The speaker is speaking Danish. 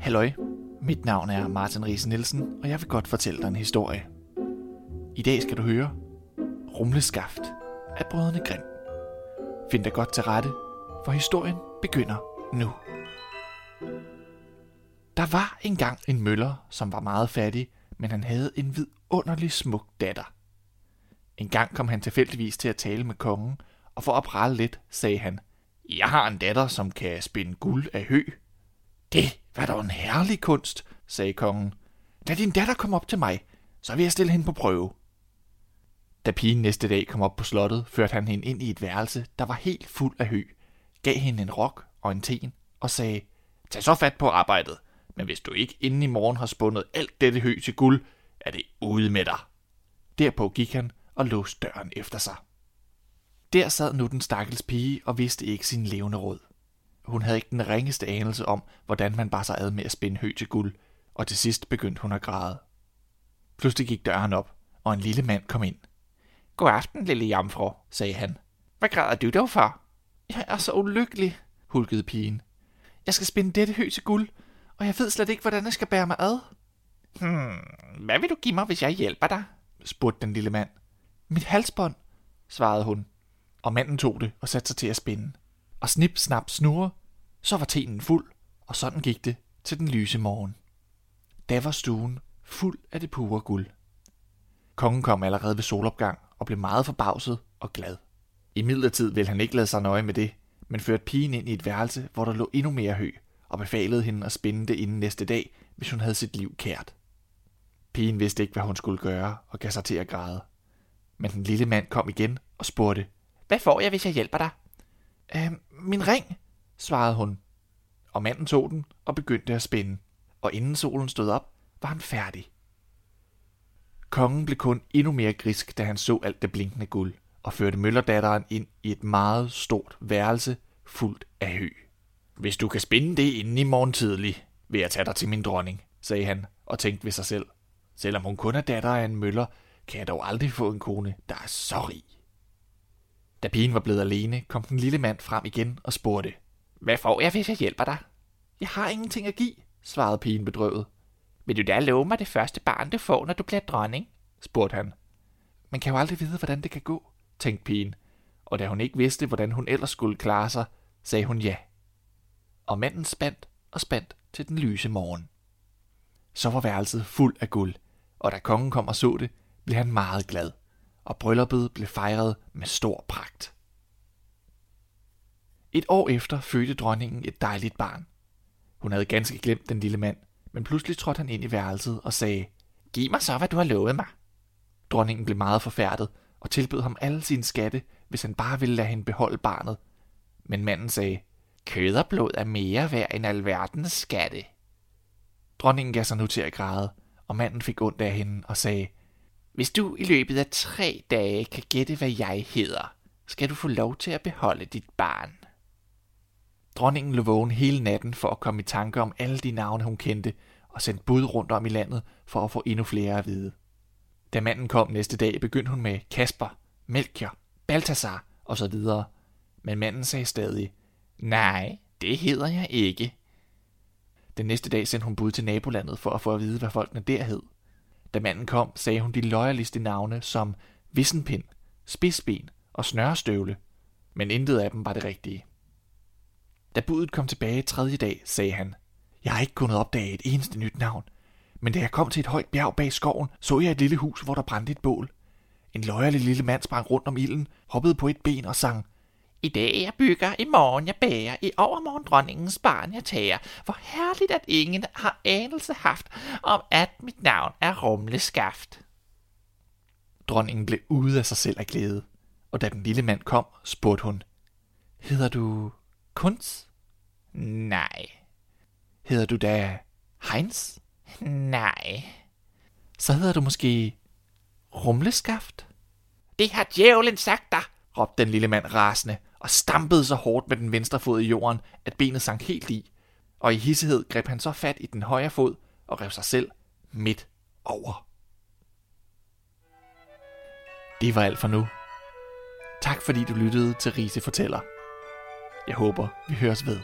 Halløj, mit navn er Martin Riese Nielsen, og jeg vil godt fortælle dig en historie. I dag skal du høre Rumleskaft af Brødrene Grimm. Find dig godt til rette, for historien begynder nu. Der var engang en møller, som var meget fattig, men han havde en vidunderlig smuk datter. En gang kom han tilfældigvis til at tale med kongen, og for at prale lidt, sagde han, Jeg har en datter, som kan spinde guld af hø. Det var dog en herlig kunst, sagde kongen. Lad din datter komme op til mig, så vil jeg stille hende på prøve. Da pigen næste dag kom op på slottet, førte han hende ind i et værelse, der var helt fuld af hø, gav hende en rok og en ten og sagde, Tag så fat på arbejdet, men hvis du ikke inden i morgen har spundet alt dette hø til guld, er det ude med dig. Derpå gik han og låste døren efter sig. Der sad nu den stakkels pige og vidste ikke sin levende råd. Hun havde ikke den ringeste anelse om, hvordan man bare sig ad med at spænde hø til guld, og til sidst begyndte hun at græde. Pludselig gik døren op, og en lille mand kom ind. God aften, lille jomfru, sagde han. Hvad græder du dog for? Jeg er så ulykkelig, hulkede pigen. Jeg skal spænde dette hø til guld, og jeg ved slet ikke, hvordan jeg skal bære mig ad. Hmm, hvad vil du give mig, hvis jeg hjælper dig? spurgte den lille mand. Mit halsbånd, svarede hun, og manden tog det og satte sig til at spænde. Og snip, snap, snurre, så var tenen fuld, og sådan gik det til den lyse morgen. Da var stuen fuld af det pure guld. Kongen kom allerede ved solopgang og blev meget forbavset og glad. I midlertid ville han ikke lade sig nøje med det, men førte pigen ind i et værelse, hvor der lå endnu mere hø, og befalede hende at spinde det inden næste dag, hvis hun havde sit liv kært. Pigen vidste ikke, hvad hun skulle gøre, og gav sig til at græde. Men den lille mand kom igen og spurgte, Hvad får jeg, hvis jeg hjælper dig? Øh, min ring, svarede hun. Og manden tog den og begyndte at spænde, og inden solen stod op, var han færdig. Kongen blev kun endnu mere grisk, da han så alt det blinkende guld, og førte møllerdatteren ind i et meget stort værelse fuldt af hø. Hvis du kan spinde det inden i morgen tidlig, vil jeg tage dig til min dronning, sagde han og tænkte ved sig selv. Selvom hun kun er datter af en møller, kan jeg dog aldrig få en kone, der er så rig. Da pigen var blevet alene, kom den lille mand frem igen og spurgte, Hvad får jeg, hvis jeg hjælper dig? Jeg har ingenting at give, svarede pigen bedrøvet. Vil du da love mig det første barn, du får, når du bliver dronning? spurgte han. Man kan jo aldrig vide, hvordan det kan gå, tænkte pigen, og da hun ikke vidste, hvordan hun ellers skulle klare sig, sagde hun ja. Og manden spandt og spandt til den lyse morgen. Så var værelset fuld af guld, og da kongen kom og så det, blev han meget glad, og brylluppet blev fejret med stor pragt. Et år efter fødte dronningen et dejligt barn. Hun havde ganske glemt den lille mand, men pludselig trådte han ind i værelset og sagde, Giv mig så, hvad du har lovet mig. Dronningen blev meget forfærdet og tilbød ham alle sine skatte, hvis han bare ville lade hende beholde barnet. Men manden sagde, Kød og blod er mere værd end alverdens skatte. Dronningen gav sig nu til at græde, og manden fik ondt af hende og sagde, hvis du i løbet af tre dage kan gætte, hvad jeg hedder, skal du få lov til at beholde dit barn. Dronningen lå vågen hele natten for at komme i tanke om alle de navne, hun kendte, og sendte bud rundt om i landet for at få endnu flere at vide. Da manden kom næste dag, begyndte hun med Kasper, Melchior, Baltasar osv. Men manden sagde stadig, nej, det hedder jeg ikke. Den næste dag sendte hun bud til nabolandet for at få at vide, hvad folkene der hed. Da manden kom, sagde hun de løjerligste navne som Vissenpind, Spidsben og Snørstøvle, men intet af dem var det rigtige. Da budet kom tilbage tredje dag, sagde han, Jeg har ikke kunnet opdage et eneste nyt navn, men da jeg kom til et højt bjerg bag skoven, så jeg et lille hus, hvor der brændte et bål. En løjerlig lille mand sprang rundt om ilden, hoppede på et ben og sang, i dag jeg bygger, i morgen jeg bærer, i overmorgen dronningens barn jeg tager. Hvor herligt, at ingen har anelse haft om, at mit navn er Rumleskaft. Dronningen blev ude af sig selv af glæde, og da den lille mand kom, spurgte hun, Hedder du Kunz? Nej. Hedder du da Heinz? Nej. Så hedder du måske Rumleskaft? Det har djævlen sagt dig, råbte den lille mand rasende, og stampede så hårdt med den venstre fod i jorden, at benet sank helt i, og i hissighed greb han så fat i den højre fod og rev sig selv midt over. Det var alt for nu. Tak fordi du lyttede til Rise Fortæller. Jeg håber, vi høres ved.